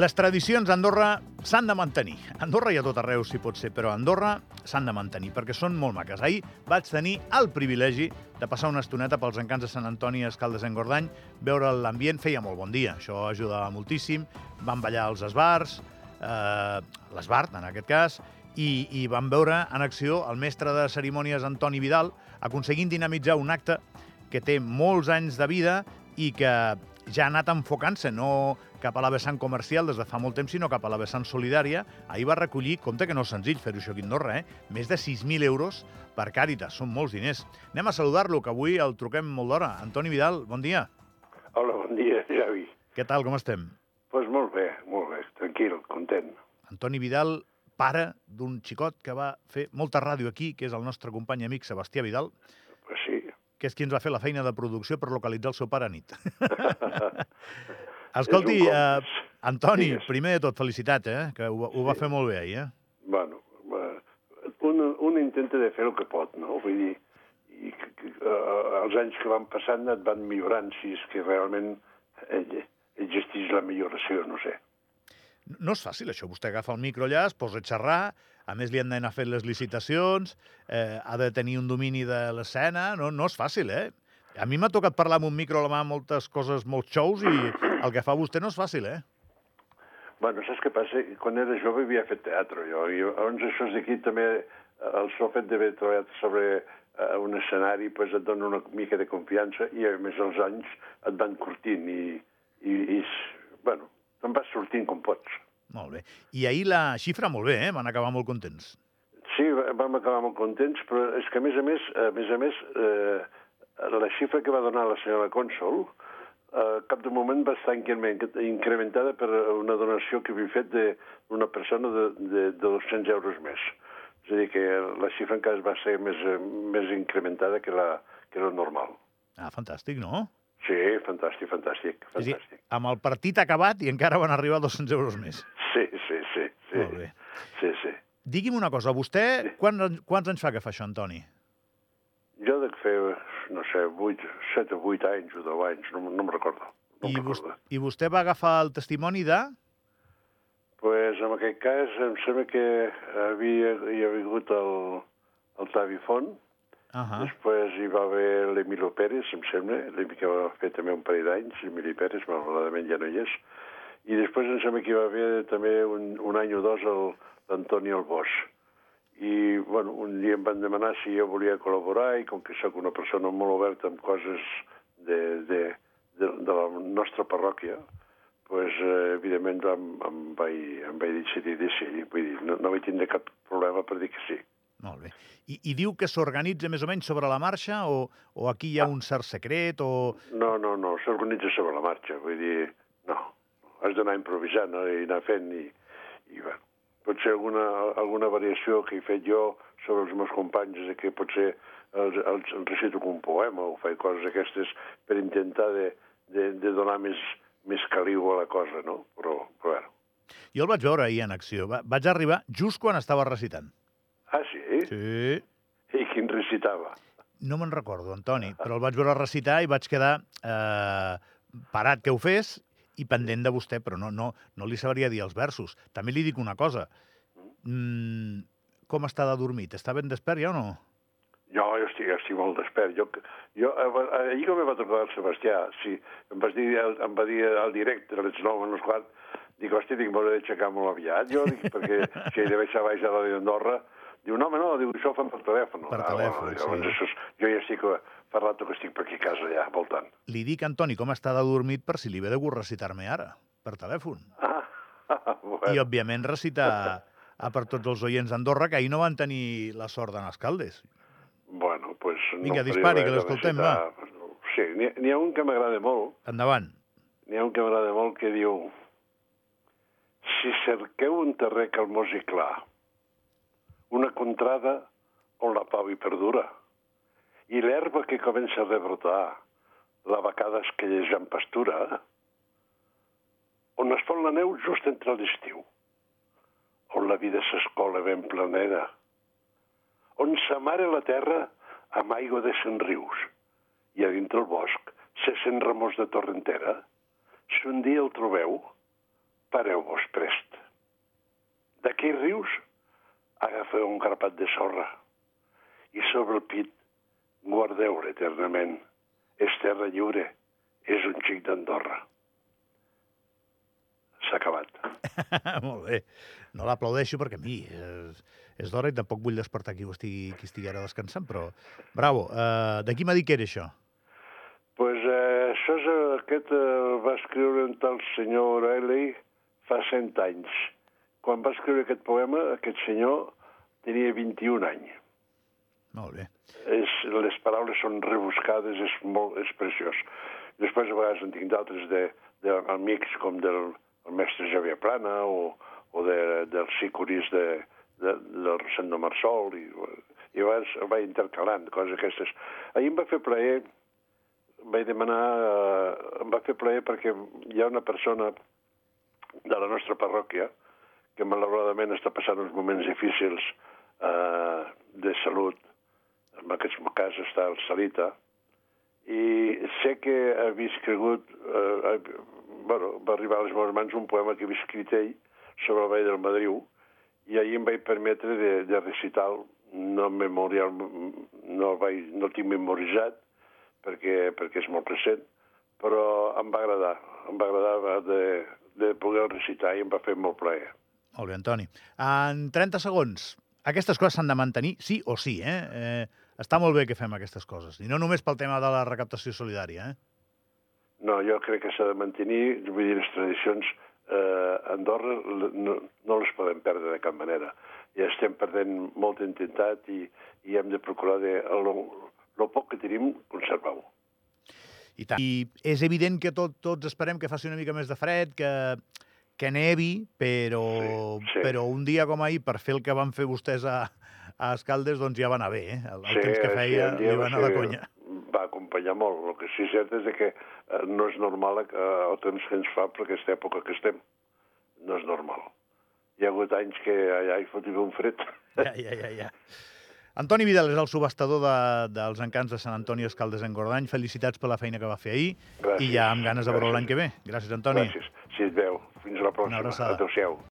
Les tradicions a Andorra s'han de mantenir. A Andorra i a tot arreu, si pot ser, però a Andorra s'han de mantenir, perquè són molt maques. Ahir vaig tenir el privilegi de passar una estoneta pels encants de Sant Antoni a Escaldes en Gordany, veure l'ambient, feia molt bon dia, això ajudava moltíssim, van ballar als esbars, eh, l'esbart en aquest cas, i, i van veure en acció el mestre de cerimònies Antoni Vidal aconseguint dinamitzar un acte que té molts anys de vida i que ja ha anat enfocant-se, no cap a la vessant comercial des de fa molt temps, sinó cap a la vessant solidària. Ahir va recollir, compte que no és senzill fer-ho això a Andorra, eh? més de 6.000 euros per Càritas, són molts diners. Anem a saludar-lo, que avui el truquem molt d'hora. Antoni Vidal, bon dia. Hola, bon dia, Javi. Què tal, com estem? Doncs pues molt bé, molt bé, tranquil, content. Antoni Vidal, pare d'un xicot que va fer molta ràdio aquí, que és el nostre company amic Sebastià Vidal. Que és qui ens va fer la feina de producció per localitzar el seu pare a nit. Escolti, uh, Antoni, Digues. primer de tot, felicitats, eh? que ho, ho va fer molt bé ahir. Eh? Bueno, un, un intenta de fer el que pot, no? Vull dir, i uh, els anys que van passant et van millorant, si és que realment existeix la milloració, no sé. No és fàcil, això. Vostè agafa el micro allà, es posa a xerrar, a més li han d'anar fent les licitacions, eh, ha de tenir un domini de l'escena, no, no és fàcil, eh? A mi m'ha tocat parlar amb un micro a la mà moltes coses, molts xous, i el que fa vostè no és fàcil, eh? Bueno, saps què passa? Quan era jove havia fet teatre, jo, i llavors això d'aquí també, el sol fet d'haver treballat sobre uh, un escenari pues, et dona una mica de confiança i, a més, els anys et van curtint i, i, i bueno, te'n vas sortint com pots. Molt bé. I ahir la xifra molt bé, eh? Van acabar molt contents. Sí, vam acabar molt contents, però és que, a més a més, a més, a més eh, la xifra que va donar la senyora Cònsol, eh, cap de moment va estar incrementada per una donació que havia fet d'una persona de, de, de 200 euros més. És a dir, que la xifra encara va ser més, més incrementada que la, que la normal. Ah, fantàstic, no? Sí, fantàstic, fantàstic. fantàstic. És dir, amb el partit acabat i encara van arribar 200 euros més. Molt bé. Sí, sí. Digui'm una cosa, vostè, sí. quants, quants anys fa que fa això, Antoni? Jo dec fer, no sé, 8, 7 o 8 anys o 10 anys, no, no me'n recordo. No I, vostè, I vostè va agafar el testimoni de? pues, en aquest cas em sembla que havia, hi havia hagut el, el Tavi Font, Uh -huh. Després hi va haver l'Emilio Pérez, em sembla, que va fer també un parell d'anys, l'Emilio Pérez, malauradament ja no hi és. I després em sembla que hi va haver també un, un any o dos l'Antoni Albós. I, bueno, un dia em van demanar si jo volia col·laborar i com que sóc una persona molt oberta amb coses de, de, de, de la nostra parròquia, pues, eh, evidentment em, em, vaig, em vaig decidir de sí. Vull dir, no, no vaig tindre cap problema per dir que sí. Molt bé. I, i diu que s'organitza més o menys sobre la marxa o, o aquí hi ha un cert secret o... No, no, no, s'organitza sobre la marxa. Vull dir, no. Has d'anar improvisant no? i anar fent i, i bueno, pot ser alguna, alguna variació que he fet jo sobre els meus companys, és que potser els, els, els recito com un poema o faig coses aquestes per intentar de, de, de donar més, més caliu a la cosa, no? Però, però bueno. Jo el vaig veure ahir en acció. Va, vaig arribar just quan estava recitant. Ah, sí? Sí. I quin recitava? No me'n recordo, Antoni, però el vaig veure recitar i vaig quedar eh, parat que ho fes i pendent de vostè, però no, no, no li sabria dir els versos. També li dic una cosa. Mm, com està de dormit? Està ben despert ja o no? Jo, jo estic, estic molt despert. Jo, jo, ahir que me va trucar el Sebastià, sí, em, vas dir, em va dir al directe, a les 9 en les 4, dic, hòstia, dic, m'hauré d'aixecar molt aviat, jo, dic, perquè si he de baixar baix a la d'Andorra, diu, no, home, no, diu, això ho fan per telèfon. Per ah, telèfon, bueno, llavors, sí. Això, és- jo ja estic, eh, fa rato que estic per aquí a casa ja, voltant. Li dic, Antoni, com està de dormit per si li ve de gust recitar-me ara, per telèfon. Ah, bueno. I, òbviament, recitar a per tots els oients d'Andorra, que ahir no van tenir la sort d'anar als caldes. Bueno, pues... Vinga, no dispari, faria que l'escoltem, pues, no. Sí, n'hi ha un que m'agrada molt, Endavant. n'hi ha un que m'agrada molt que diu si cerqueu un terrer calmós i clar, una contrada on la pau hi perdura, i l'herba que comença a rebrotar, la vacada esquellejant pastura, on es fon la neu just entre l'estiu, on la vida s'escola ben planera, on s'amara la terra amb aigua de cent rius, i a dintre el bosc se sent remors de torrentera. Si un dia el trobeu, pareu-vos prest. D'aquí rius, agafeu un carpat de sorra i sobre el pit guardeu-le eternament. És terra lliure, és un xic d'Andorra. S'ha acabat. Molt bé. No l'aplaudeixo perquè a mi és, és d'hora i tampoc vull despertar qui, estigui, qui estigui ara descansant, però bravo. Uh, de qui m'ha dit que era això? pues, eh, això és, eh, aquest eh, va escriure un tal senyor O'Reilly fa 100 anys. Quan va escriure aquest poema, aquest senyor tenia 21 anys. Molt bé. És, les paraules són rebuscades, és, molt, és preciós. Després, a vegades, en tinc d'altres de, d'amics com del el mestre Javier Plana o, o de, dels sicuris de, de, del Sant de Marsol i, i a vegades vaig intercalant, coses aquestes. Ahir em va fer plaer, vaig demanar, eh, em va fer plaer perquè hi ha una persona de la nostra parròquia que malauradament està passant uns moments difícils eh, de salut, en aquest cas està el Salita, i sé que ha cregut, eh, bueno, va arribar a les meves mans un poema que havia escrit ell sobre el Vall del Madriu, i ahir em vaig permetre de, de recitar no memorial, no, vaig, no tinc memoritzat, perquè, perquè és molt recent, però em va agradar, em va agradar de, de poder recitar i em va fer molt plaer. Molt bé, Antoni. En 30 segons, aquestes coses s'han de mantenir sí o sí, eh? eh? Està molt bé que fem aquestes coses, i no només pel tema de la recaptació solidària, eh? No, jo crec que s'ha de mantenir, vull dir, les tradicions eh, a Andorra no, no les podem perdre de cap manera. Ja estem perdent molta entitat i, i hem de procurar de, el, el poc que tenim, conservar-ho. I tant. I és evident que tot, tots esperem que faci una mica més de fred, que, que nevi, però, Sí, sí. però un dia com ahir, per fer el que van fer vostès a, a Escaldes, doncs ja va anar bé, eh? El, el temps que feia en li va anar de conya. Va acompanyar molt. El que sí és cert és que eh, no és normal eh, el temps que ens fa per aquesta època que estem. No és normal. Hi ha hagut anys que allà hi fotia un fred. Ja, ja, ja, ja. Antoni Vidal és el subhastador de, dels encants de Sant Antoni Escaldes en Gordany. Felicitats per la feina que va fer ahir Gràcies, i ja amb ganes de veure l'any que ve. Gràcies, Antoni. Gràcies. Si et veu. La pròxima. Adéu-siau.